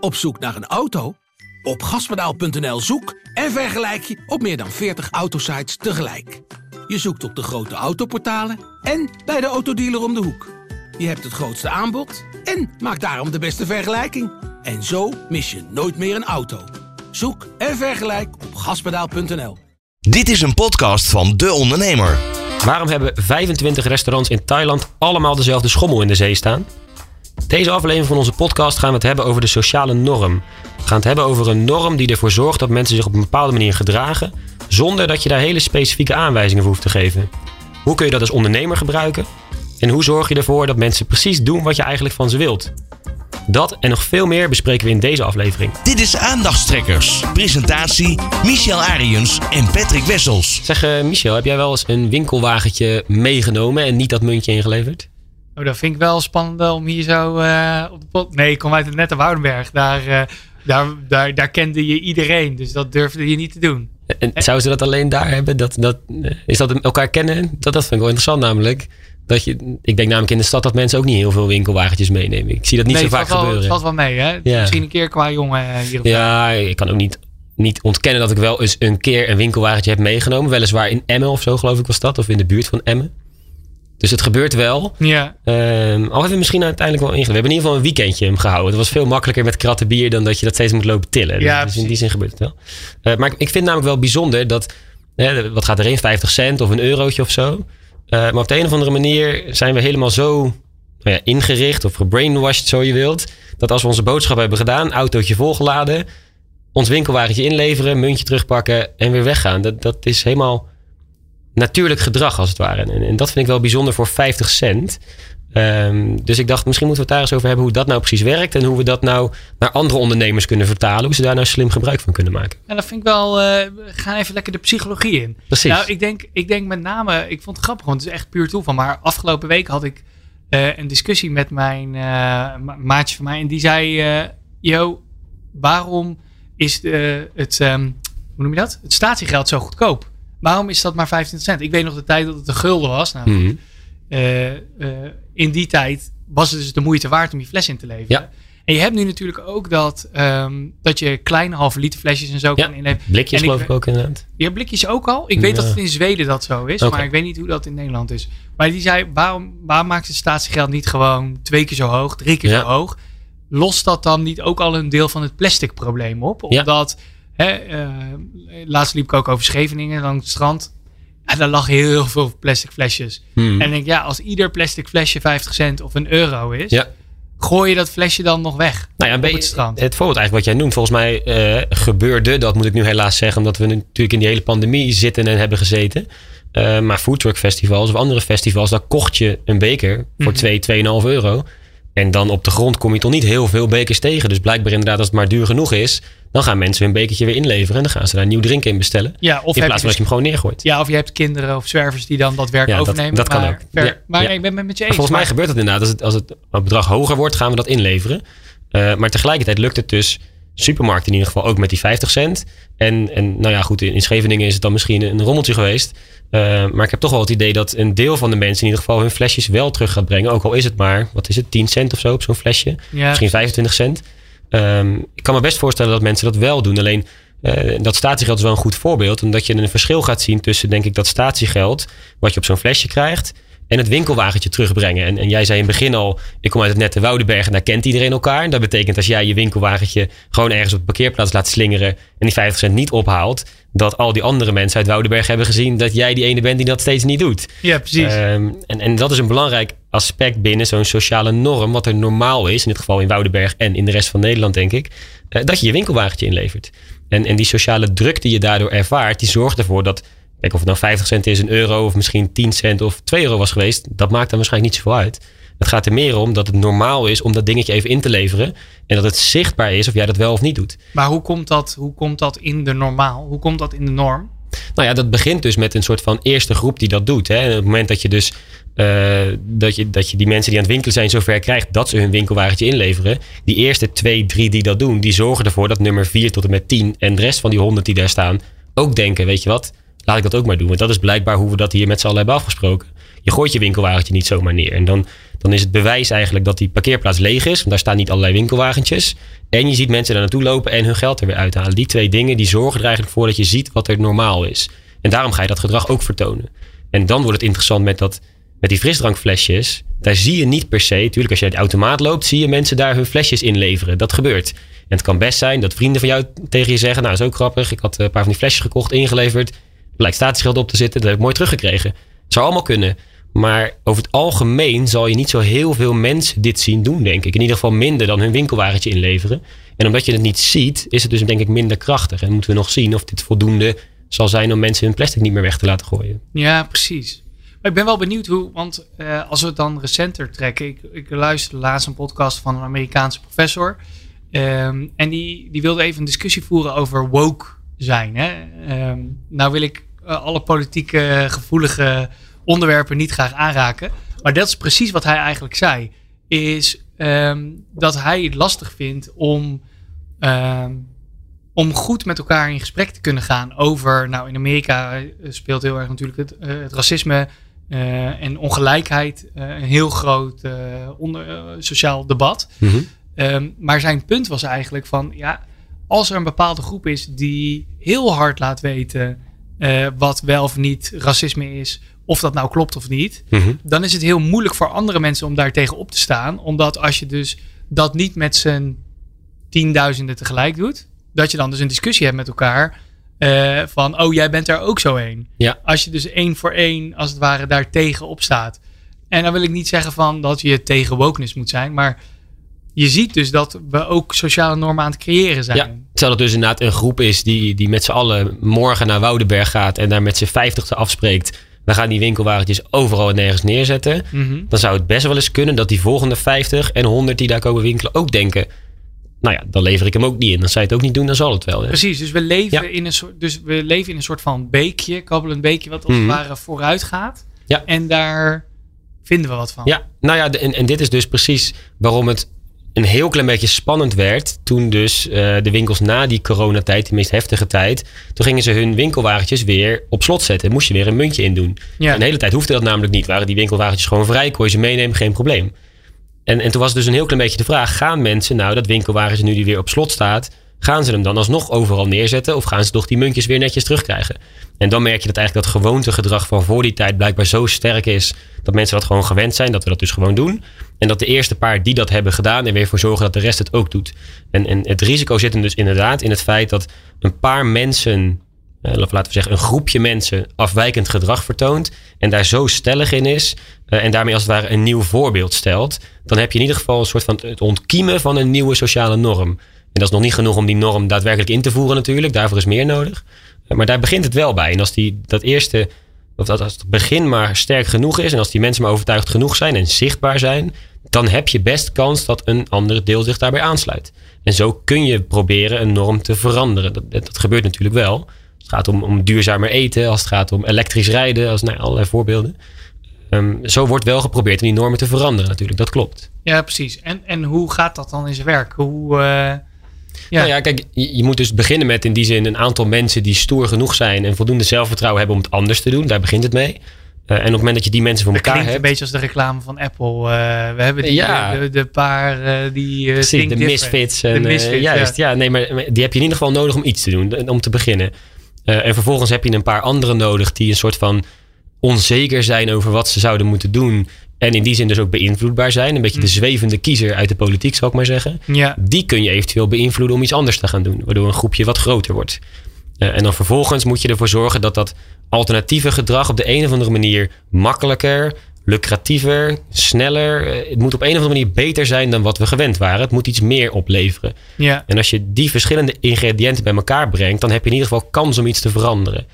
Op zoek naar een auto? Op gaspedaal.nl zoek en vergelijk je op meer dan 40 autosites tegelijk. Je zoekt op de grote autoportalen en bij de autodealer om de hoek. Je hebt het grootste aanbod en maakt daarom de beste vergelijking. En zo mis je nooit meer een auto. Zoek en vergelijk op gaspedaal.nl. Dit is een podcast van De Ondernemer. Waarom hebben 25 restaurants in Thailand allemaal dezelfde schommel in de zee staan? Deze aflevering van onze podcast gaan we het hebben over de sociale norm. We gaan het hebben over een norm die ervoor zorgt dat mensen zich op een bepaalde manier gedragen, zonder dat je daar hele specifieke aanwijzingen voor hoeft te geven. Hoe kun je dat als ondernemer gebruiken? En hoe zorg je ervoor dat mensen precies doen wat je eigenlijk van ze wilt? Dat en nog veel meer bespreken we in deze aflevering. Dit is Aandachtstrekkers. Presentatie Michel Ariens en Patrick Wessels. Zeg uh, Michel, heb jij wel eens een winkelwagentje meegenomen en niet dat muntje ingeleverd? Oh, dat vind ik wel spannend om hier zo uh, op de pot. Nee, ik kom uit het nette Woudenberg. Daar, uh, daar, daar, daar kende je iedereen. Dus dat durfde je niet te doen. En zouden ze dat alleen daar hebben? Dat, dat, is dat elkaar kennen? Dat, dat vind ik wel interessant namelijk. Dat je, ik denk namelijk in de stad dat mensen ook niet heel veel winkelwagentjes meenemen. Ik zie dat niet nee, zo vaak wel, gebeuren. Het valt wel mee, hè? Ja. Misschien een keer qua jongen hier. Ja, ik kan ook niet, niet ontkennen dat ik wel eens een keer een winkelwagentje heb meegenomen. Weliswaar in Emmen of zo, geloof ik was dat. Of in de buurt van Emmen. Dus het gebeurt wel. Ja. Um, al hebben we misschien uiteindelijk wel ingezet. We hebben in ieder geval een weekendje hem gehouden. Het was veel makkelijker met kratten bier dan dat je dat steeds moet lopen tillen. Ja, dus in die zin gebeurt het wel. Uh, maar ik vind namelijk wel bijzonder dat, uh, wat gaat erin, 50 cent of een eurotje of zo. Uh, maar op de een of andere manier zijn we helemaal zo nou ja, ingericht of gebrainwashed, zo je wilt. Dat als we onze boodschap hebben gedaan, autootje volgeladen, ons winkelwagentje inleveren, muntje terugpakken en weer weggaan. Dat, dat is helemaal natuurlijk gedrag als het ware. En, en, dat vind ik wel bijzonder voor 50 cent. Um, dus ik dacht, misschien moeten we het daar eens over hebben hoe dat nou precies werkt. En hoe we dat nou naar andere ondernemers kunnen vertalen. Hoe ze daar nou slim gebruik van kunnen maken. En dat vind ik wel, uh, ga even lekker de psychologie in. Precies. Nou, ik denk, ik denk met name, ik vond het grappig, want het is echt puur toeval. Maar afgelopen week had ik uh, een discussie met mijn uh, maatje van mij. En die zei, yo, waarom is de, het, um, hoe noem je dat? Het statiegeld zo goedkoop? Waarom is dat maar 25 cent? Ik weet nog de tijd dat het een gulden was. Nou, Mhm. uh, uh, in die tijd was het dus de moeite waard om je fles in te leveren. Ja. En je hebt nu natuurlijk ook dat, um, dat je kleine halve liter flesjes en zo Ja, kan inleveren. Blikjes En geloof ik- ik ook inderdaad. Ja, blikjes ook al. Ik weet Ja. dat het in Zweden dat zo is, maar ik weet niet hoe dat in Nederland is. Maar die zei, waarom, waarom maakt het statiegeld niet gewoon twee keer zo hoog, drie keer Ja. zo hoog? Lost dat dan niet ook al een deel van het plastic probleem op? Ja. Hè, eh, laatst liep ik ook over Scheveningen, langs het strand. En daar lag heel veel plastic flesjes. Hmm. En ik denk, ja, als ieder plastic flesje 50 cent of een euro is, Ja. gooi je dat flesje dan nog weg. Nou ja, een op beetje het strand. het voorbeeld eigenlijk wat jij noemt. Volgens mij eh, gebeurde, dat moet ik nu helaas zeggen, omdat we natuurlijk in die hele pandemie zitten en hebben gezeten. Eh, maar foodtruck festivals of andere festivals, daar kocht je een beker voor Mhm. 2, 2,5 euro. En dan op de grond kom je toch niet heel veel bekers tegen. Dus blijkbaar inderdaad, als het maar duur genoeg is, dan gaan mensen hun bekertje weer inleveren. En dan gaan ze daar nieuw drinken in bestellen. Ja, of in plaats van je dat je hem gewoon neergooit. Ja, of je hebt kinderen of zwervers die dan dat werk Ja, dat- overnemen. dat kan maar ook. Ja, maar ja. ik ben het met je eens. volgens mij maar- gebeurt dat inderdaad. Als het, als het bedrag hoger wordt, gaan we dat inleveren. Uh, maar tegelijkertijd lukt het dus supermarkt in ieder geval ook met die 50 cent. En, en nou ja, goed, in, in Scheveningen is het dan misschien een rommeltje geweest. Uh, maar ik heb toch wel het idee dat een deel van de mensen in ieder geval hun flesjes wel terug gaat brengen. Ook al is het maar, wat is het, 10 cent of zo op zo'n flesje. Ja, Misschien 25 cent. Um, ik kan me best voorstellen dat mensen dat wel doen. Alleen uh, dat statiegeld is wel een goed voorbeeld. Omdat je een verschil gaat zien tussen, denk ik, dat statiegeld. wat je op zo'n flesje krijgt. en het winkelwagentje terugbrengen. En, en jij zei in het begin al. ik kom uit het nette Woudenberg en daar kent iedereen elkaar. En dat betekent als jij je winkelwagentje. gewoon ergens op de parkeerplaats laat slingeren. en die 50 cent niet ophaalt. dat al die andere mensen uit Woudenberg hebben gezien. dat jij die ene bent die dat steeds niet doet. Ja, precies. Um, en, en dat is een belangrijk aspect binnen zo'n sociale norm. Wat er normaal is, in dit geval in Woudenberg en in de rest van Nederland, denk ik. Uh, dat je je winkelwagentje inlevert. En, en die sociale druk die je daardoor ervaart, die zorgt ervoor dat. Kijk, of het nou 50 cent is, een euro of misschien 10 cent of 2 euro was geweest, dat maakt dan waarschijnlijk niet zoveel uit. Het gaat er meer om dat het normaal is om dat dingetje even in te leveren. En dat het zichtbaar is of jij dat wel of niet doet. Maar hoe komt dat, hoe komt dat in de normaal? Hoe komt dat in de norm? Nou ja, dat begint dus met een soort van eerste groep die dat doet. Hè. En op het moment dat je dus uh, dat, je, dat je die mensen die aan het winkelen zijn zover krijgt dat ze hun winkelwagentje inleveren. Die eerste twee, drie die dat doen, die zorgen ervoor dat nummer vier tot en met tien en de rest van die honderd die daar staan ook denken, weet je wat, laat ik dat ook maar doen. Want dat is blijkbaar hoe we dat hier met z'n allen hebben afgesproken. je gooit je winkelwagentje niet zomaar neer. En dan, dan is het bewijs eigenlijk dat die parkeerplaats leeg is. Want daar staan niet allerlei winkelwagentjes. En je ziet mensen daar naartoe lopen en hun geld er weer uithalen. Die twee dingen die zorgen er eigenlijk voor dat je ziet wat er normaal is. En daarom ga je dat gedrag ook vertonen. En dan wordt het interessant met, dat, met die frisdrankflesjes. Daar zie je niet per se. Tuurlijk, als je uit de automaat loopt, zie je mensen daar hun flesjes inleveren. Dat gebeurt. En het kan best zijn dat vrienden van jou tegen je zeggen: Nou, is ook grappig. Ik had een paar van die flesjes gekocht, ingeleverd. Blijkt statiegeld op te zitten. Dat heb ik mooi teruggekregen. Het zou allemaal kunnen. Maar over het algemeen zal je niet zo heel veel mensen dit zien doen, denk ik. In ieder geval minder dan hun winkelwagentje inleveren. En omdat je het niet ziet, is het dus denk ik minder krachtig. En moeten we nog zien of dit voldoende zal zijn om mensen hun plastic niet meer weg te laten gooien. Ja, precies. Maar ik ben wel benieuwd hoe, want uh, als we het dan recenter trekken. Ik, ik luisterde laatst een podcast van een Amerikaanse professor. Um, en die, die wilde even een discussie voeren over woke zijn. Hè? Um, nou wil ik uh, alle politieke gevoelige onderwerpen niet graag aanraken. Maar dat is precies wat hij eigenlijk zei. Is um, dat hij het lastig vindt om, um, om goed met elkaar in gesprek te kunnen gaan over. Nou, in Amerika speelt heel erg natuurlijk het, uh, het racisme uh, en ongelijkheid uh, een heel groot onder, sociaal debat. Mm -hmm. um, maar zijn punt was eigenlijk van ja, als er een bepaalde groep is die heel hard laat weten wat wel of niet racisme is, of dat nou klopt of niet, mm -hmm. dan is het heel moeilijk voor andere mensen om daar tegen op te staan. Omdat als je dus dat niet met z'n tienduizenden tegelijk doet, dat je dan dus een discussie hebt met elkaar. Uh, van, oh, jij bent daar ook zo een. Ja. Als je dus één voor één, als het ware, daar tegen op staat. En dan wil ik niet zeggen van dat je tegen wokeness moet zijn, maar je ziet dus dat we ook sociale normen aan het creëren zijn. Ja, terwijl het dus inderdaad een groep is die, die met z'n allen morgen naar Woudenberg gaat en daar met z'n vijftigste afspreekt we gaan die winkelwagentjes overal en nergens neerzetten. Mm -hmm. Dan zou het best wel eens kunnen dat die volgende 50 en 100 die daar komen winkelen ook denken. Nou ja, dan lever ik hem ook niet in. Dan zou je het ook niet doen, dan zal het wel. Hè? Precies, dus we leven, ja. in een soort, dus we leven in een soort van beekje, kabbelend beekje, wat als het mm -hmm. ware vooruit gaat. Ja. En daar vinden we wat van. Ja, nou ja, en, en dit is dus precies waarom het een heel klein beetje spannend werd. Toen dus uh, de winkels na die coronatijd, die meest heftige tijd. Toen gingen ze hun winkelwagentjes weer op slot zetten. Moest je weer een muntje in doen. Ja. En de hele tijd hoefde dat namelijk niet. Waren die winkelwagentjes gewoon vrij. Kon je ze meenemen, geen probleem. En, en toen was dus een heel klein beetje de vraag. Gaan mensen nou dat winkelwagentje nu die weer op slot staat. Gaan ze hem dan alsnog overal neerzetten? Of gaan ze toch die muntjes weer netjes terugkrijgen? En dan merk je dat eigenlijk dat gewoontegedrag van voor die tijd blijkbaar zo sterk is. Dat mensen dat gewoon gewend zijn. Dat we dat dus gewoon doen. En dat de eerste paar die dat hebben gedaan er weer voor zorgen dat de rest het ook doet. En, en het risico zit hem dus inderdaad in het feit dat een paar mensen, eh, laten we zeggen een groepje mensen, afwijkend gedrag vertoont. En daar zo stellig in is. Uh, en daarmee als het ware een nieuw voorbeeld stelt. Dan heb je in ieder geval een soort van het ontkiemen van een nieuwe sociale norm. En dat is nog niet genoeg om die norm daadwerkelijk in te voeren natuurlijk. Daarvoor is meer nodig. Maar daar begint het wel bij. En als die, dat eerste of als het begin maar sterk genoeg is en als die mensen maar overtuigd genoeg zijn en zichtbaar zijn, dan heb je best kans dat een ander deel zich daarbij aansluit. En zo kun je proberen een norm te veranderen. Dat, dat, gebeurt natuurlijk wel. Als het gaat om, om, duurzamer eten, als het gaat om elektrisch rijden, als nou, allerlei voorbeelden. Um, zo wordt wel geprobeerd om die normen te veranderen natuurlijk, dat klopt. Ja, precies. En, en hoe gaat dat dan in zijn werk? Hoe... Uh... Ja. Nou ja, kijk, je, je, moet dus beginnen met in die zin een aantal mensen die stoer genoeg zijn en voldoende zelfvertrouwen hebben om het anders te doen. Daar begint het mee. Uh, en op het moment dat je die mensen voor dat elkaar hebt. een beetje als de reclame van Apple. Uh, we hebben die, ja. de, de, paar uh, die. Precies, de misfits. En, de misfits juist, ja. ja. nee, maar die heb je in ieder geval nodig om iets te doen, om te beginnen. en vervolgens heb je een paar andere nodig die een soort van onzeker zijn over wat ze zouden moeten doen. En in die zin dus ook beïnvloedbaar zijn. Een beetje de zwevende kiezer uit de politiek, zou ik maar zeggen. Ja. Die kun je eventueel beïnvloeden om iets anders te gaan doen. Waardoor een groepje wat groter wordt. Uh, en dan vervolgens moet je ervoor zorgen dat dat alternatieve gedrag op de een of andere manier makkelijker, lucratiever, sneller. Uh, het moet op een of andere manier beter zijn dan wat we gewend waren. Het moet iets meer opleveren. Ja. En als je die verschillende ingrediënten bij elkaar brengt, dan heb je in ieder geval kans om iets te veranderen.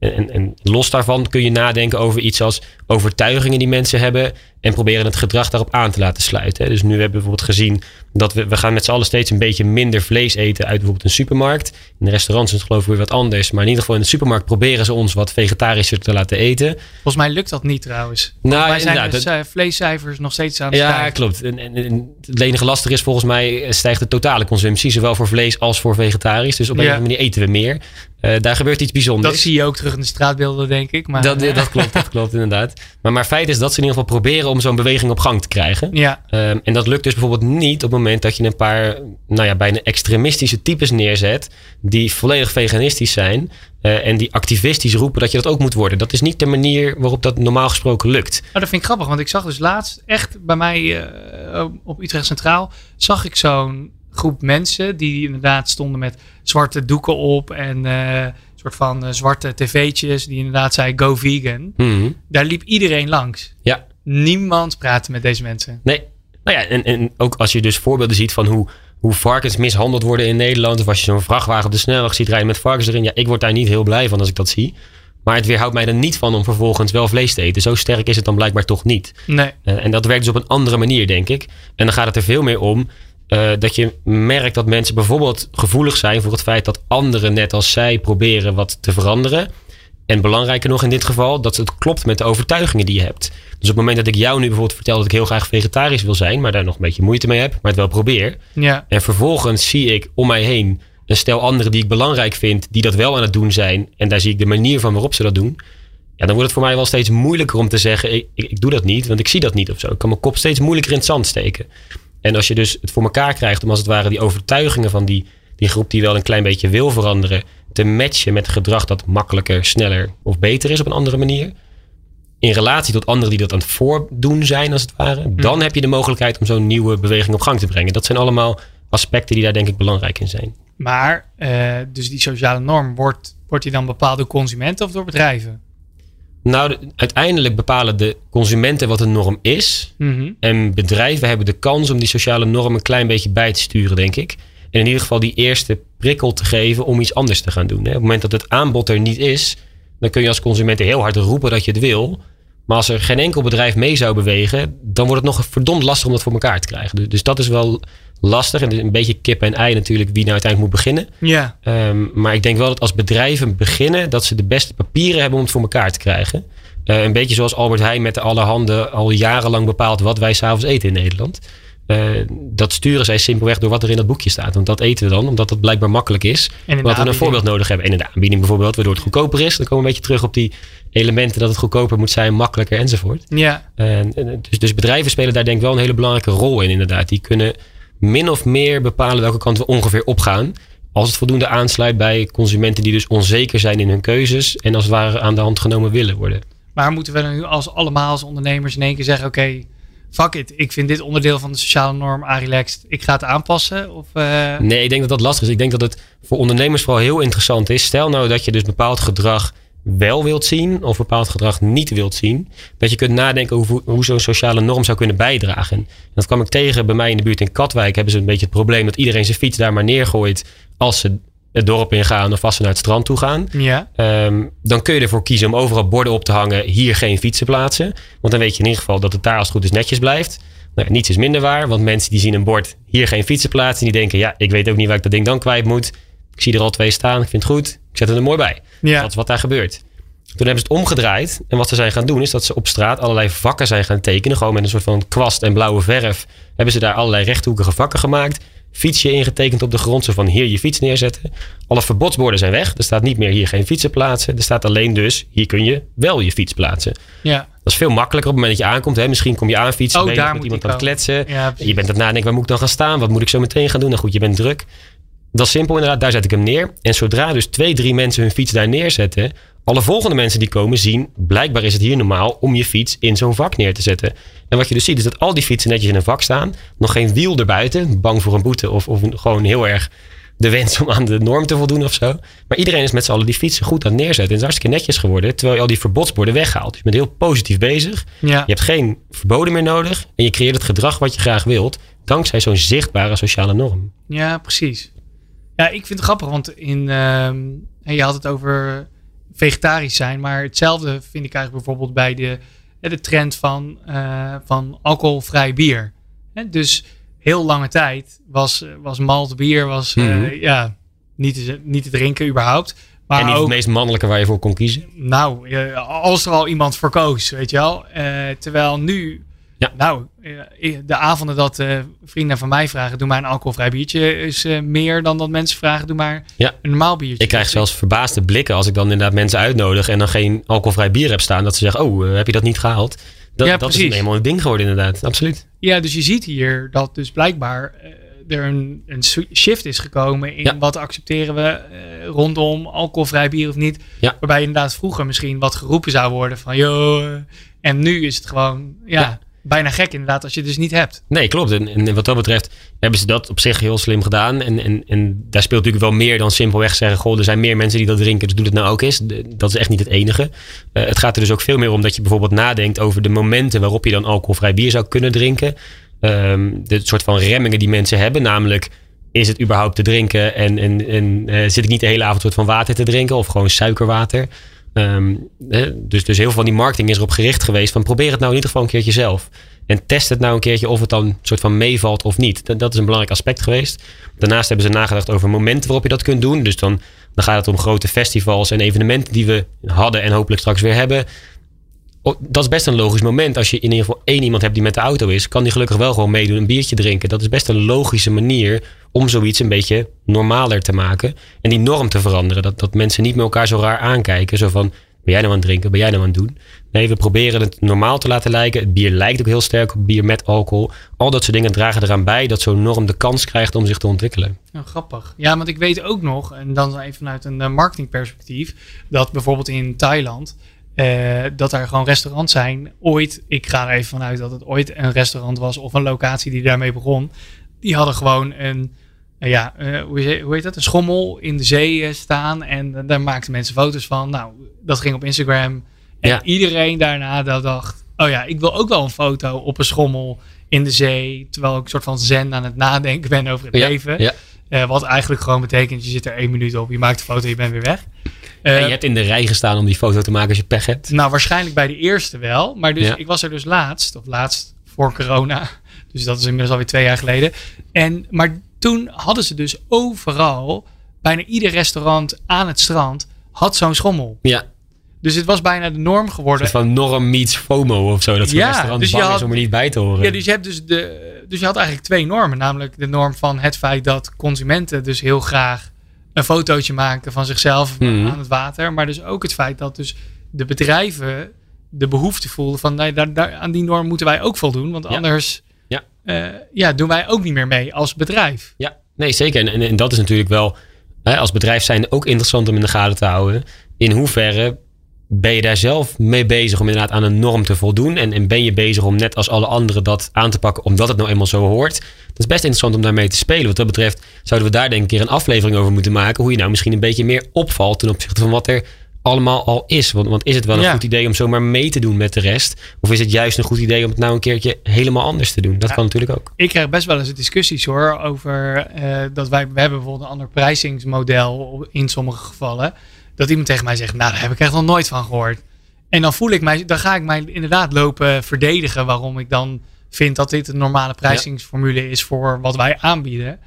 En, en, los daarvan kun je nadenken over iets als overtuigingen die mensen hebben. En proberen het gedrag daarop aan te laten sluiten. Dus nu hebben we bijvoorbeeld gezien dat we, we gaan met z'n allen steeds een beetje minder vlees eten uit bijvoorbeeld een supermarkt. In de restaurants is het geloof ik weer wat anders. Maar in ieder geval in de supermarkt proberen ze ons wat vegetarischer te laten eten. Volgens mij lukt dat niet trouwens. Nou, Wij zijn dus vleescijfers nog steeds aan het Ja, stijgen. klopt. En, en, en het enige lastig is volgens mij eh, stijgt de totale consumptie, zowel voor vlees als voor vegetarisch. Dus op een Ja. of andere manier eten we meer. Eh, daar gebeurt iets bijzonders. Dat zie je ook terug in de straatbeelden, denk ik. Maar, Dat, dat klopt, dat klopt inderdaad. Maar, maar feit is dat ze in ieder geval proberen om zo'n beweging op gang te krijgen. Ja, Ehm, en dat lukt dus bijvoorbeeld niet op het moment dat je een paar, nou ja, bijna extremistische types neerzet. die volledig veganistisch zijn. eh, en die activistisch roepen dat je dat ook moet worden. Dat is niet de manier waarop dat normaal gesproken lukt. Oh, dat vind ik grappig, want ik zag dus laatst echt bij mij eh, op Utrecht Centraal, zag ik zo'n groep mensen die inderdaad stonden met zwarte doeken op en eh, soort van eh, zwarte tv'tjes die inderdaad zei go vegan. Mhm. Daar liep iedereen langs. Ja, Niemand praatte met deze mensen. Nee. Nou ja, en, en ook als je dus voorbeelden ziet van hoe, hoe varkens mishandeld worden in Nederland. Of als je zo'n vrachtwagen op de snelweg ziet rijden met varkens erin. Ja, ik word daar niet heel blij van als ik dat zie. Maar het weerhoudt mij er niet van om vervolgens wel vlees te eten. Zo sterk is het dan blijkbaar toch niet. Nee. Eh, en dat werkt dus op een andere manier, denk ik. En dan gaat het er veel meer om eh, dat je merkt dat mensen bijvoorbeeld gevoelig zijn voor het feit dat anderen net als zij proberen wat te veranderen. En belangrijker nog in dit geval, dat het klopt met de overtuigingen die je hebt. Dus op het moment dat ik jou nu bijvoorbeeld vertel dat ik heel graag vegetarisch wil zijn, maar daar nog een beetje moeite mee heb, maar het wel probeer. Ja. En vervolgens zie ik om mij heen een stel anderen die ik belangrijk vind, die dat wel aan het doen zijn. En daar zie ik de manier van waarop ze dat doen. Ja, dan wordt het voor mij wel steeds moeilijker om te zeggen, ik, ik, ik doe dat niet, want ik zie dat niet of zo. Ik kan mijn kop steeds moeilijker in het zand steken. En als je dus het voor elkaar krijgt om als het ware die overtuigingen van die, die groep die wel een klein beetje wil veranderen, te matchen met gedrag dat makkelijker, sneller of beter is op een andere manier. In relatie tot anderen die dat aan het voordoen zijn, als het ware. Dan heb je de mogelijkheid om zo'n nieuwe beweging op gang te brengen. Dat zijn allemaal aspecten die daar denk ik belangrijk in zijn. Maar, eh, dus die sociale norm, wordt, wordt die dan bepaald door consumenten of door bedrijven? Nou, de- uiteindelijk bepalen de consumenten wat een norm is. Mhm. En bedrijven hebben de kans om die sociale norm een klein beetje bij te sturen, denk ik. En in ieder geval die eerste prikkel te geven om iets anders te gaan doen. Hè. Op het moment dat het aanbod er niet is, dan kun je als consument heel hard roepen dat je het wil. Maar als er geen enkel bedrijf mee zou bewegen, dan wordt het nog verdomd lastig om dat voor elkaar te krijgen. Dus dat is wel lastig. En het is een beetje kip en ei natuurlijk wie nou uiteindelijk moet beginnen. Ja. Ehm, maar ik denk wel dat als bedrijven beginnen, dat ze de beste papieren hebben om het voor elkaar te krijgen. Eh, een beetje zoals Albert Heijn met de allerhande al jarenlang bepaalt wat wij s'avonds eten in Nederland. Eh, dat sturen zij simpelweg door wat er in dat boekje staat. Want dat eten we dan, omdat dat blijkbaar makkelijk is. Omdat we een voorbeeld nodig hebben. En in de aanbieding bijvoorbeeld, waardoor het goedkoper is. Dan komen we een beetje terug op die elementen dat het goedkoper moet zijn, makkelijker enzovoort. Ja. En dus, dus bedrijven spelen daar denk ik wel een hele belangrijke rol in inderdaad. Die kunnen min of meer bepalen welke kant we ongeveer opgaan. Als het voldoende aansluit bij consumenten die dus onzeker zijn in hun keuzes. En als het ware aan de hand genomen willen worden. Maar moeten we dan nu als allemaal als ondernemers in één keer zeggen: oké, fuck it, ik vind dit onderdeel van de sociale norm relaxed, ik ga het aanpassen? Of, eh, Nee, ik denk dat dat lastig is. Ik denk dat het voor ondernemers vooral heel interessant is. Stel nou dat je dus bepaald gedrag wel wilt zien of bepaald gedrag niet wilt zien. Dat je kunt nadenken over hoe, hoe zo'n sociale norm zou kunnen bijdragen. En dat kwam ik tegen bij mij in de buurt in Katwijk. Hebben ze een beetje het probleem dat iedereen zijn fiets daar maar neergooit als ze het dorp ingaan of als ze naar het strand toe gaan. ja. Ehm, dan kun je ervoor kiezen om overal borden op te hangen. Hier geen fietsen plaatsen. Want dan weet je in ieder geval dat het daar als het goed is netjes blijft. Nou, ja, niets is minder waar. Want mensen die zien een bord. Hier geen fietsen plaatsen. Die denken ja ik weet ook niet waar ik dat ding dan kwijt moet. Ik zie er al twee staan. Ik vind het goed. Ik zet het er mooi bij. Ja. Dat is wat daar gebeurt. Toen hebben ze het omgedraaid. En wat ze zijn gaan doen is dat ze op straat allerlei vakken zijn gaan tekenen. Gewoon met een soort van kwast en blauwe verf. Hebben ze daar allerlei rechthoekige vakken gemaakt. Fietsje ingetekend op de grond. Zo van hier je fiets neerzetten. Alle verbodsborden zijn weg. Er staat niet meer hier geen fietsen plaatsen. Er staat alleen dus hier kun je wel je fiets plaatsen. ja. Dat is veel makkelijker op het moment dat je aankomt. Hè. Misschien kom je aan fietsen. Oh, ben je met moet iemand aan het kletsen. Ja, je bent aan het nadenken, waar moet ik dan gaan staan? Wat moet ik zo meteen gaan doen? Nou goed, je bent druk. Dat is simpel inderdaad, daar zet ik hem neer. En zodra dus twee, drie mensen hun fiets daar neerzetten... alle volgende mensen die komen zien... blijkbaar is het hier normaal om je fiets in zo'n vak neer te zetten. En wat je dus ziet is dat al die fietsen netjes in een vak staan. Nog geen wiel erbuiten, bang voor een boete... of, of gewoon heel erg de wens om aan de norm te voldoen of zo. Maar iedereen is met z'n allen die fietsen goed aan het neerzetten. En het is hartstikke netjes geworden... terwijl je al die verbodsborden weghaalt. Dus je bent heel positief bezig. Ja. Je hebt geen verboden meer nodig. En je creëert het gedrag wat je graag wilt. Dankzij zo'n zichtbare sociale norm. Ja, precies. Ja, ik vind het grappig, want in, ehm, je had het over vegetarisch zijn, maar hetzelfde vind ik eigenlijk bijvoorbeeld bij de de trend van, uh, van alcoholvrij bier. dus heel lange tijd was, was malt bier was, mm ja, niet, te, niet te drinken überhaupt. Maar en niet het meest mannelijke waar je voor kon kiezen? Nou, als er al iemand voor koos, weet je wel. terwijl nu ja. Nou, de avonden dat uh, vrienden van mij vragen, doe maar een alcoholvrij biertje, is meer dan dat mensen vragen, doe maar ja. een normaal biertje. Ik krijg zelfs verbaasde blikken als ik dan inderdaad mensen uitnodig en dan geen alcoholvrij bier heb staan. Dat ze zeggen, oh, heb je dat niet gehaald? Dat, ja, dat is helemaal een ding geworden inderdaad, absoluut. Ja, dus je ziet hier dat dus blijkbaar er een, een shift is gekomen in wat accepteren we rondom alcoholvrij bier of niet. Ja. Waarbij inderdaad vroeger misschien wat geroepen zou worden van, joh, en nu is het gewoon, ja bijna gek inderdaad als je het dus niet hebt. Nee, klopt. En, wat dat betreft hebben ze dat op zich heel slim gedaan. En, en, en daar speelt natuurlijk wel meer dan simpelweg zeggen... goh, er zijn meer mensen die dat drinken, dus doe het nou ook eens. Dat is echt niet het enige. Uh, het gaat er dus ook veel meer om dat je bijvoorbeeld nadenkt... over de momenten waarop je dan alcoholvrij bier zou kunnen drinken. Um, de soort van remmingen die mensen hebben, namelijk... Is het überhaupt te drinken en, en, en uh, zit ik niet de hele avond soort van water te drinken of gewoon suikerwater? Um, dus, dus heel veel van die marketing is erop gericht geweest van probeer het nou in ieder geval een keertje zelf. En test het nou een keertje of het dan soort van meevalt of niet. Dat, dat is een belangrijk aspect geweest. Daarnaast hebben ze nagedacht over momenten waarop je dat kunt doen. Dus dan, dan gaat het om grote festivals en evenementen die we hadden en hopelijk straks weer hebben. Dat is best een logisch moment. Als je in ieder geval één iemand hebt die met de auto is, kan die gelukkig wel gewoon meedoen, een biertje drinken. Dat is best een logische manier om zoiets een beetje normaler te maken. En die norm te veranderen. Dat, dat mensen niet meer elkaar zo raar aankijken. Zo van, ben jij nou aan het drinken? Ben jij nou aan het doen? Nee, we proberen het normaal te laten lijken. Het bier lijkt ook heel sterk op bier met alcohol. Al dat soort dingen dragen eraan bij dat zo'n norm de kans krijgt om zich te ontwikkelen. Nou, grappig. Ja, want ik weet ook nog, en dan even vanuit een eh, marketingperspectief, dat bijvoorbeeld in Thailand. Uh, dat er gewoon restaurants zijn. Ooit, ik ga er even vanuit dat het ooit een restaurant was of een locatie die daarmee begon. Die hadden gewoon een, uh, ja, uh, hoe, hoe heet dat? Een schommel in de zee staan. En daar maakten mensen foto's van. Nou, dat ging op Instagram. En iedereen daarna dacht, oh ja, ik wil ook wel een foto op een schommel in de zee. Terwijl ik een soort van zen aan het nadenken ben over het leven. Wat eigenlijk gewoon betekent, je zit er één minuut op, je maakt de foto, je bent weer weg. Uh, en je hebt in de rij gestaan om die foto te maken als je pech hebt? Nou, waarschijnlijk bij de eerste wel. Maar dus, ik was er dus laatst, of laatst voor corona. Dus dat is inmiddels alweer twee jaar geleden. En, maar toen hadden ze dus overal, bijna ieder restaurant aan het strand, had zo'n schommel. Ja. Dus het was bijna de norm geworden. Van norm meets FOMO of zo. Dat zo'n ja, restaurant dus bang had, is om er niet bij te horen. Ja, dus je, hebt dus, de, dus je had eigenlijk twee normen. Namelijk de norm van het feit dat consumenten dus heel graag een fotootje maken van zichzelf mhm. aan het water. Maar dus ook het feit dat dus de bedrijven de behoefte voelden van nee, daar, daar, aan die norm moeten wij ook voldoen. Want anders ja. Uh, ja, doen wij ook niet meer mee als bedrijf. Ja, nee zeker. En, en, en dat is natuurlijk wel hè, als bedrijf zijn ook interessant om in de gaten te houden. In hoeverre ben je daar zelf mee bezig om inderdaad aan een norm te voldoen? En, en, ben je bezig om net als alle anderen dat aan te pakken omdat het nou eenmaal zo hoort? Dat is best interessant om daarmee te spelen. Wat dat betreft zouden we daar denk ik een keer een aflevering over moeten maken. Hoe je nou misschien een beetje meer opvalt ten opzichte van wat er allemaal al is. Want, want is het wel een goed idee om zomaar mee te doen met de rest? Of is het juist een goed idee om het nou een keertje helemaal anders te doen? Dat kan natuurlijk ook. Ik krijg best wel eens discussies hoor over uh, dat wij we hebben bijvoorbeeld een ander prijzingsmodel in sommige gevallen dat iemand tegen mij zegt, nou daar heb ik echt nog nooit van gehoord. En dan voel ik mij, dan ga ik mij inderdaad lopen verdedigen waarom ik dan vind dat dit een normale prijzingsformule is voor wat wij aanbieden.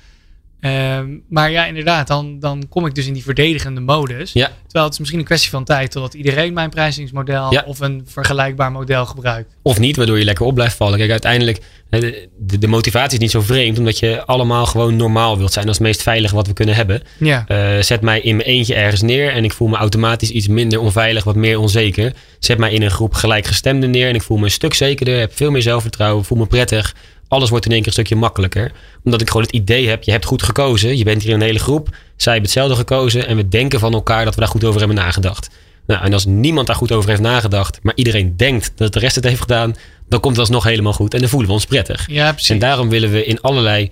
Ehm, maar ja, inderdaad, dan, dan kom ik dus in die verdedigende modus. Ja. Terwijl het is misschien een kwestie van tijd totdat iedereen mijn prijzingsmodel of een vergelijkbaar model gebruikt. Of niet, waardoor je lekker op blijft vallen. Kijk, uiteindelijk, de, de, motivatie is niet zo vreemd, omdat je allemaal gewoon normaal wilt zijn. Dat is het meest veilige wat we kunnen hebben. Ja. Uh, zet mij in mijn eentje ergens neer en ik voel me automatisch iets minder onveilig, wat meer onzeker. Zet mij in een groep gelijkgestemden neer en ik voel me een stuk zekerder, heb veel meer zelfvertrouwen, voel me prettig alles wordt in één keer een stukje makkelijker. Omdat ik gewoon het idee heb, je hebt goed gekozen. Je bent hier in een hele groep. Zij hebben hetzelfde gekozen. En we denken van elkaar dat we daar goed over hebben nagedacht. Nou, en als niemand daar goed over heeft nagedacht, maar iedereen denkt dat de rest het heeft gedaan, dan komt het alsnog helemaal goed en dan voelen we ons prettig. Ja, precies. En daarom willen we in allerlei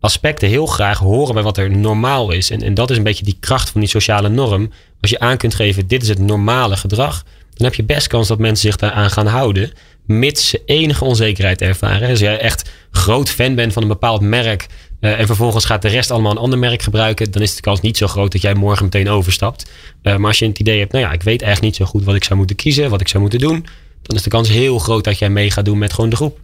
aspecten heel graag horen bij wat er normaal is. En, en dat is een beetje die kracht van die sociale norm. Als je aan kunt geven, dit is het normale gedrag, dan heb je best kans dat mensen zich daaraan gaan houden mits ze enige onzekerheid ervaren. Als jij echt groot fan bent van een bepaald merk uh, en vervolgens gaat de rest allemaal een ander merk gebruiken, dan is de kans niet zo groot dat jij morgen meteen overstapt. Uh, maar als je het idee hebt, nou ja, ik weet eigenlijk niet zo goed wat ik zou moeten kiezen, wat ik zou moeten doen, dan is de kans heel groot dat jij mee gaat doen met gewoon de groep.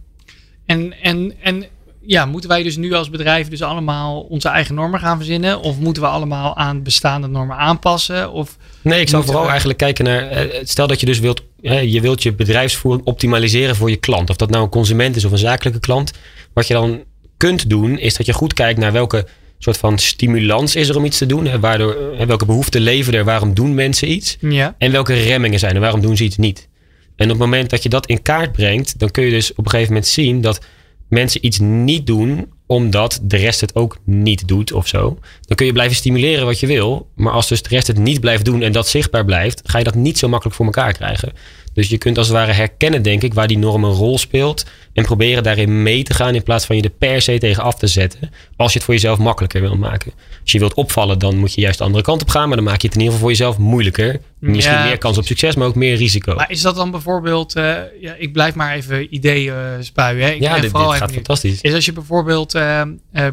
En, en, en ja, moeten wij dus nu als bedrijf dus allemaal onze eigen normen gaan verzinnen? Of moeten we allemaal aan bestaande normen aanpassen? Of Nee, ik zou vooral we- eigenlijk kijken naar. eh, Stel dat je dus wilt. Je wilt je bedrijfsvoering optimaliseren voor je klant. Of dat nou een consument is of een zakelijke klant. Wat je dan kunt doen, is dat je goed kijkt naar welke soort van stimulans is er om iets te doen. Hè, waardoor, hè, welke behoeften leven er, waarom doen mensen iets. ja, En welke remmingen zijn er, waarom doen ze iets niet. En op het moment dat je dat in kaart brengt, dan kun je dus op een gegeven moment zien dat mensen iets niet doen omdat de rest het ook niet doet of zo. Dan kun je blijven stimuleren wat je wil. Maar als dus de rest het niet blijft doen en dat zichtbaar blijft, ga je dat niet zo makkelijk voor elkaar krijgen. Dus je kunt als het ware herkennen, denk ik, waar die norm een rol speelt. En proberen daarin mee te gaan in plaats van je er per se tegen af te zetten. Als je het voor jezelf makkelijker wilt maken. Als je wilt opvallen, dan moet je juist de andere kant op gaan. Maar dan maak je het in ieder geval voor jezelf moeilijker. Misschien Ja, meer kans op succes, maar ook meer risico. maar is dat dan bijvoorbeeld, eh, ja, ik blijf maar even ideeën eh, spuien. Hè? Ik ja, dit, gaat fantastisch. Is als je bijvoorbeeld eh,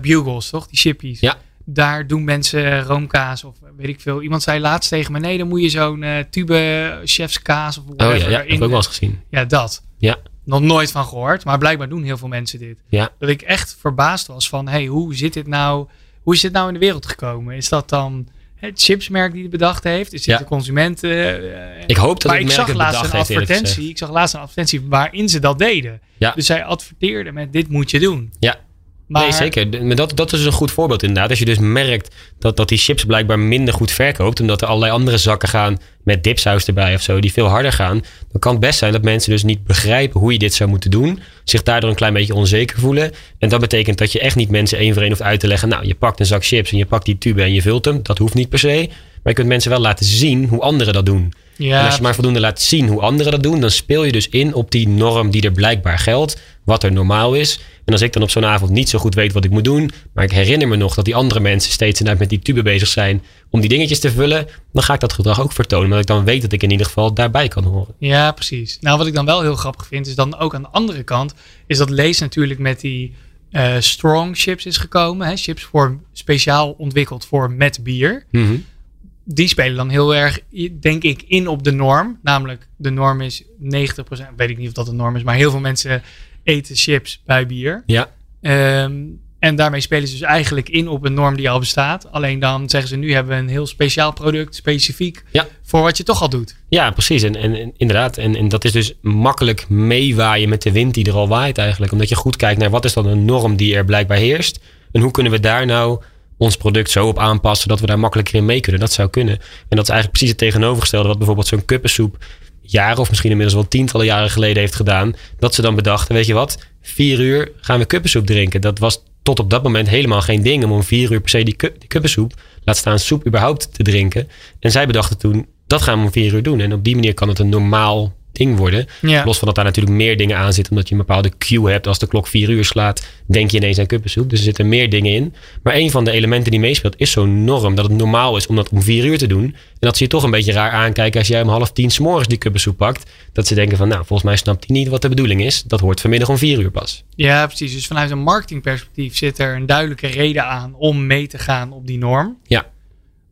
bugles, toch? Die chippies. Ja. Daar doen mensen roomkaas of weet ik veel. Iemand zei laatst tegen me, nee, dan moet je zo'n eh, tube chefskaas of Oh whatever ja, ja, heb ik ook wel eens gezien. Ja, dat. Ja. Nog nooit van gehoord, maar blijkbaar doen heel veel mensen dit. Ja. Dat ik echt verbaasd was van, hey, hoe zit dit nou, hoe is dit nou in de wereld gekomen? Is dat dan het chipsmerk die het bedacht heeft? Is dit Ja. de consumenten? eh, Ik hoop dat maar het ik merk zag het laatst een advertentie. Ik zag laatst een advertentie waarin ze dat deden. Ja. Dus zij adverteerden met dit moet je doen. Ja. Maar, Nee, zeker. Maar dat, dat is een goed voorbeeld inderdaad. Als je dus merkt dat, dat die chips blijkbaar minder goed verkoopt. Omdat er allerlei andere zakken gaan met dipsaus erbij of zo. Die veel harder gaan. Dan kan het best zijn dat mensen dus niet begrijpen hoe je dit zou moeten doen. Zich daardoor een klein beetje onzeker voelen. En dat betekent dat je echt niet mensen één voor één hoeft uit te leggen. Nou, je pakt een zak chips en je pakt die tube en je vult hem. Dat hoeft niet per se. Maar je kunt mensen wel laten zien hoe anderen dat doen. Ja, En als je maar voldoende laat zien hoe anderen dat doen, dan speel je dus in op die norm die er blijkbaar geldt, wat er normaal is. En als ik dan op zo'n avond niet zo goed weet wat ik moet doen, maar ik herinner me nog dat die andere mensen steeds inderdaad met die tube bezig zijn om die dingetjes te vullen, dan ga ik dat gedrag ook vertonen. Omdat ik dan weet dat ik in ieder geval daarbij kan horen. Ja, precies. Nou, wat ik dan wel heel grappig vind, is dan ook aan de andere kant, is dat Lees natuurlijk met die eh, strong chips is gekomen. Hè? Chips voor speciaal ontwikkeld voor met bier. Die spelen dan heel erg, denk ik, in op de norm. Namelijk, de norm is 90%, weet ik niet of dat de norm is, maar heel veel mensen eten chips bij bier. Ja, Ehm, en daarmee spelen ze dus eigenlijk in op een norm die al bestaat. Alleen dan zeggen ze nu hebben we een heel speciaal product, specifiek Ja. voor wat je toch al doet. ja precies. En, en, en inderdaad, en, en dat is dus makkelijk meewaaien met de wind die er al waait eigenlijk. Omdat je goed kijkt naar wat is dan een norm die er blijkbaar heerst. En hoe kunnen we daar nou ons product zo op aanpassen dat we daar makkelijker in mee kunnen. Dat zou kunnen. En dat is eigenlijk precies het tegenovergestelde wat bijvoorbeeld zo'n kuppensoep jaren of misschien inmiddels wel tientallen jaren geleden heeft gedaan. Dat ze dan bedachten, weet je wat, vier uur gaan we kuppensoep drinken. Dat was tot op dat moment helemaal geen ding om om vier uur per se die, die kuppensoep, laat staan soep überhaupt te drinken. En zij bedachten toen, dat gaan we om vier uur doen. En op die manier kan het een normaal ding worden. Ja. Los van dat daar natuurlijk meer dingen aan zitten, omdat je een bepaalde cue hebt. Als de klok vier uur slaat, denk je ineens aan kuppensoep. Dus er zitten meer dingen in. Maar een van de elementen die meespeelt is zo'n norm. Dat het normaal is om dat om vier uur te doen. En dat ze je toch een beetje raar aankijken als jij om half tien s'morgens die kuppensoep pakt. Dat ze denken van, nou, volgens mij snapt hij niet wat de bedoeling is. Dat hoort vanmiddag om vier uur pas. Ja, precies. Dus vanuit een marketingperspectief zit er een duidelijke reden aan om mee te gaan op die norm. Ja.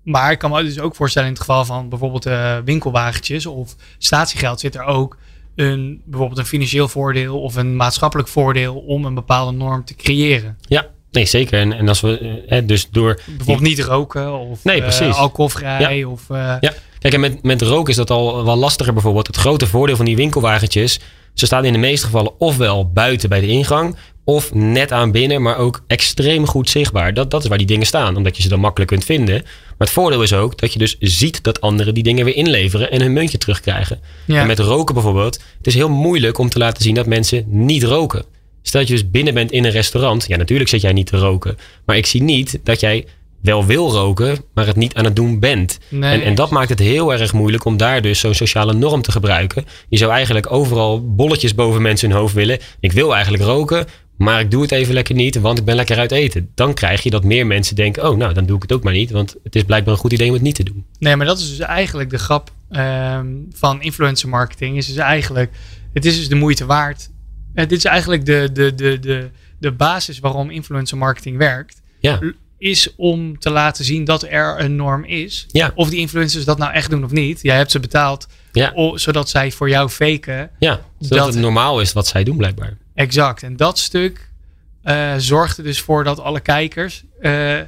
Maar ik kan me dus ook voorstellen in het geval van bijvoorbeeld eh, winkelwagentjes of statiegeld zit er ook een, bijvoorbeeld een financieel voordeel of een maatschappelijk voordeel om een bepaalde norm te creëren. Ja, nee, zeker. En, en als we, eh, hè, dus door Bijvoorbeeld niet roken of Nee, eh, precies. alcoholvrij of... eh, Ja. Kijk, en met, met rook is dat al wel lastiger bijvoorbeeld. Het grote voordeel van die winkelwagentjes. Ze staan in de meeste gevallen ofwel buiten bij de ingang. Of net aan binnen, maar ook extreem goed zichtbaar. Dat, dat is waar die dingen staan, omdat je ze dan makkelijk kunt vinden. Maar het voordeel is ook dat je dus ziet dat anderen die dingen weer inleveren en hun muntje terugkrijgen. Ja. En met roken bijvoorbeeld, het is heel moeilijk om te laten zien dat mensen niet roken. Stel dat je dus binnen bent in een restaurant. Ja, natuurlijk zit jij niet te roken. Maar ik zie niet dat jij wel wil roken, maar het niet aan het doen bent. Nee. En, en dat maakt het heel erg moeilijk om daar dus zo'n sociale norm te gebruiken. Je zou eigenlijk overal bolletjes boven mensen hun hoofd willen. Ik wil eigenlijk roken, maar ik doe het even lekker niet, want ik ben lekker uit eten. Dan krijg je dat meer mensen denken, oh nou, dan doe ik het ook maar niet. Want het is blijkbaar een goed idee om het niet te doen. Nee, maar dat is dus eigenlijk de grap ehm, van influencer marketing. Is dus eigenlijk, het is dus de moeite waard. Het is eigenlijk de, de, de, de, de basis waarom influencer marketing werkt. Ja, is om te laten zien dat er een norm is. Ja. Of die influencers dat nou echt doen of niet. Jij hebt ze betaald Ja. o- zodat zij voor jou faken. Ja, zodat Dat- het normaal is wat zij doen blijkbaar. Exact. En dat stuk eh, zorgt er dus voor dat alle kijkers eh,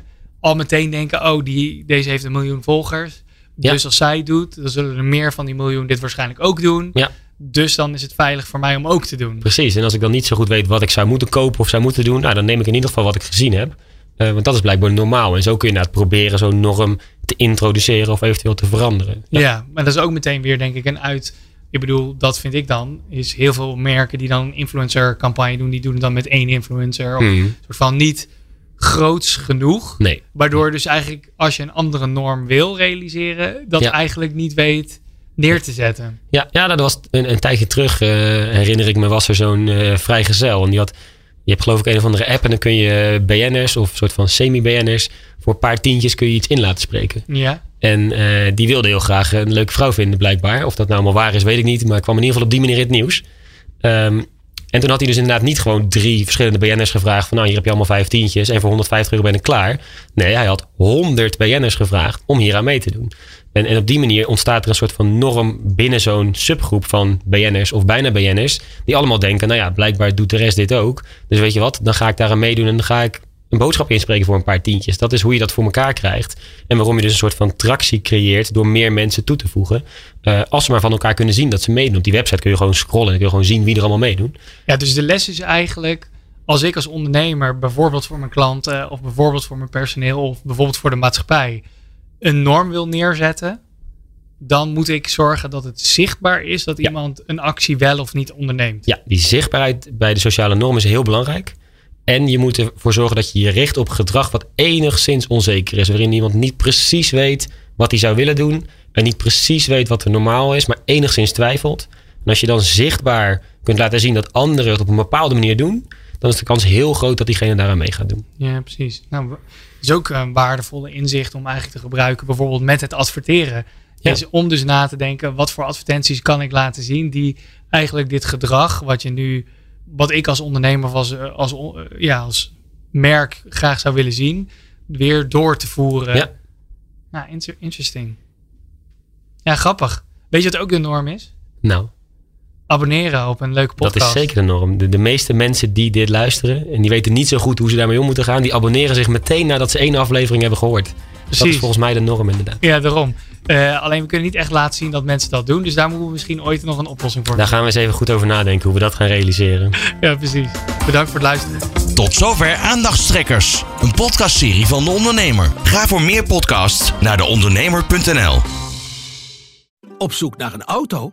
al meteen denken: oh, die, deze heeft een miljoen volgers. Ja. Dus als zij het doet, dan zullen er meer van die miljoen dit waarschijnlijk ook doen. Ja. Dus dan is het veilig voor mij om ook te doen. Precies. En als ik dan niet zo goed weet wat ik zou moeten kopen of zou moeten doen, nou, dan neem ik in ieder geval wat ik gezien heb. Eh, want dat is blijkbaar normaal. En zo kun je inderdaad proberen zo'n norm te introduceren of eventueel te veranderen. Ja. maar dat is ook meteen weer, denk ik, een uit. Ik bedoel, dat vind ik dan. Is heel veel merken die dan een influencer campagne doen, die doen het dan met één influencer. Of een soort van niet groots genoeg. Nee. Waardoor dus eigenlijk als je een andere norm wil realiseren, dat Ja. eigenlijk niet weet neer te zetten. Ja, ja dat was een, een tijdje terug, eh, herinner ik me, was er zo'n eh vrijgezel. En die had, je hebt geloof ik een of andere app en dan kun je BN'ers of een soort van semi-BN'ers voor een paar tientjes kun je iets in laten spreken. Ja. En eh, die wilde heel graag een leuke vrouw vinden, blijkbaar. Of dat nou allemaal waar is, weet ik niet. Maar het kwam in ieder geval op die manier in het nieuws. Ehm, en toen had hij dus inderdaad niet gewoon drie verschillende BN'ers gevraagd. Van nou, hier heb je allemaal vijf tientjes. En voor 150 euro ben ik klaar. Nee, hij had 100 BN'ers gevraagd om hier aan mee te doen. En, op die manier ontstaat er een soort van norm binnen zo'n subgroep van BN'ers of bijna BN'ers. Die allemaal denken, nou ja, blijkbaar doet de rest dit ook. Dus weet je wat, dan ga ik daar aan meedoen en dan ga ik een boodschap inspreken voor een paar tientjes. Dat is hoe je dat voor elkaar krijgt. En waarom je dus een soort van tractie creëert door meer mensen toe te voegen. Eh, als ze maar van elkaar kunnen zien dat ze meedoen. Op die website kun je gewoon scrollen en kun je gewoon zien wie er allemaal meedoen. ja, dus de les is eigenlijk, als ik als ondernemer, bijvoorbeeld voor mijn klanten, of bijvoorbeeld voor mijn personeel, of bijvoorbeeld voor de maatschappij, een norm wil neerzetten, dan moet ik zorgen dat het zichtbaar is dat Ja. iemand een actie wel of niet onderneemt. Ja, die zichtbaarheid bij de sociale norm is heel belangrijk. En je moet ervoor zorgen dat je je richt op gedrag wat enigszins onzeker is. Waarin iemand niet precies weet wat hij zou willen doen. En niet precies weet wat er normaal is, maar enigszins twijfelt. En als je dan zichtbaar kunt laten zien dat anderen het op een bepaalde manier doen. Dan is de kans heel groot dat diegene daaraan mee gaat doen. Ja, precies. Nou, is ook een waardevolle inzicht om eigenlijk te gebruiken, bijvoorbeeld met het adverteren. Ja. Is om dus na te denken, wat voor advertenties kan ik laten zien die eigenlijk dit gedrag, wat je nu, wat ik als ondernemer of als, eh, als, eh, ja, als merk graag zou willen zien, weer door te voeren. Ja. Nou, inter- interesting. Ja, grappig. Weet je wat ook de norm is? Nou, Abonneren op een leuke podcast. dat is zeker de norm. De, de meeste mensen die dit luisteren en die weten niet zo goed hoe ze daarmee om moeten gaan, die abonneren zich meteen nadat ze één aflevering hebben gehoord. Dat is Precies. volgens mij de norm inderdaad. Ja, daarom. Eh, alleen we kunnen niet echt laten zien dat mensen dat doen. Dus daar moeten we misschien ooit nog een oplossing voor Daar gaan we eens even goed over nadenken hoe we dat gaan realiseren. Ja, precies. Bedankt voor het luisteren. Tot zover Aandachtstrekkers, een podcastserie van De Ondernemer. Ga voor meer podcasts naar deondernemer.nl. Op zoek naar een auto?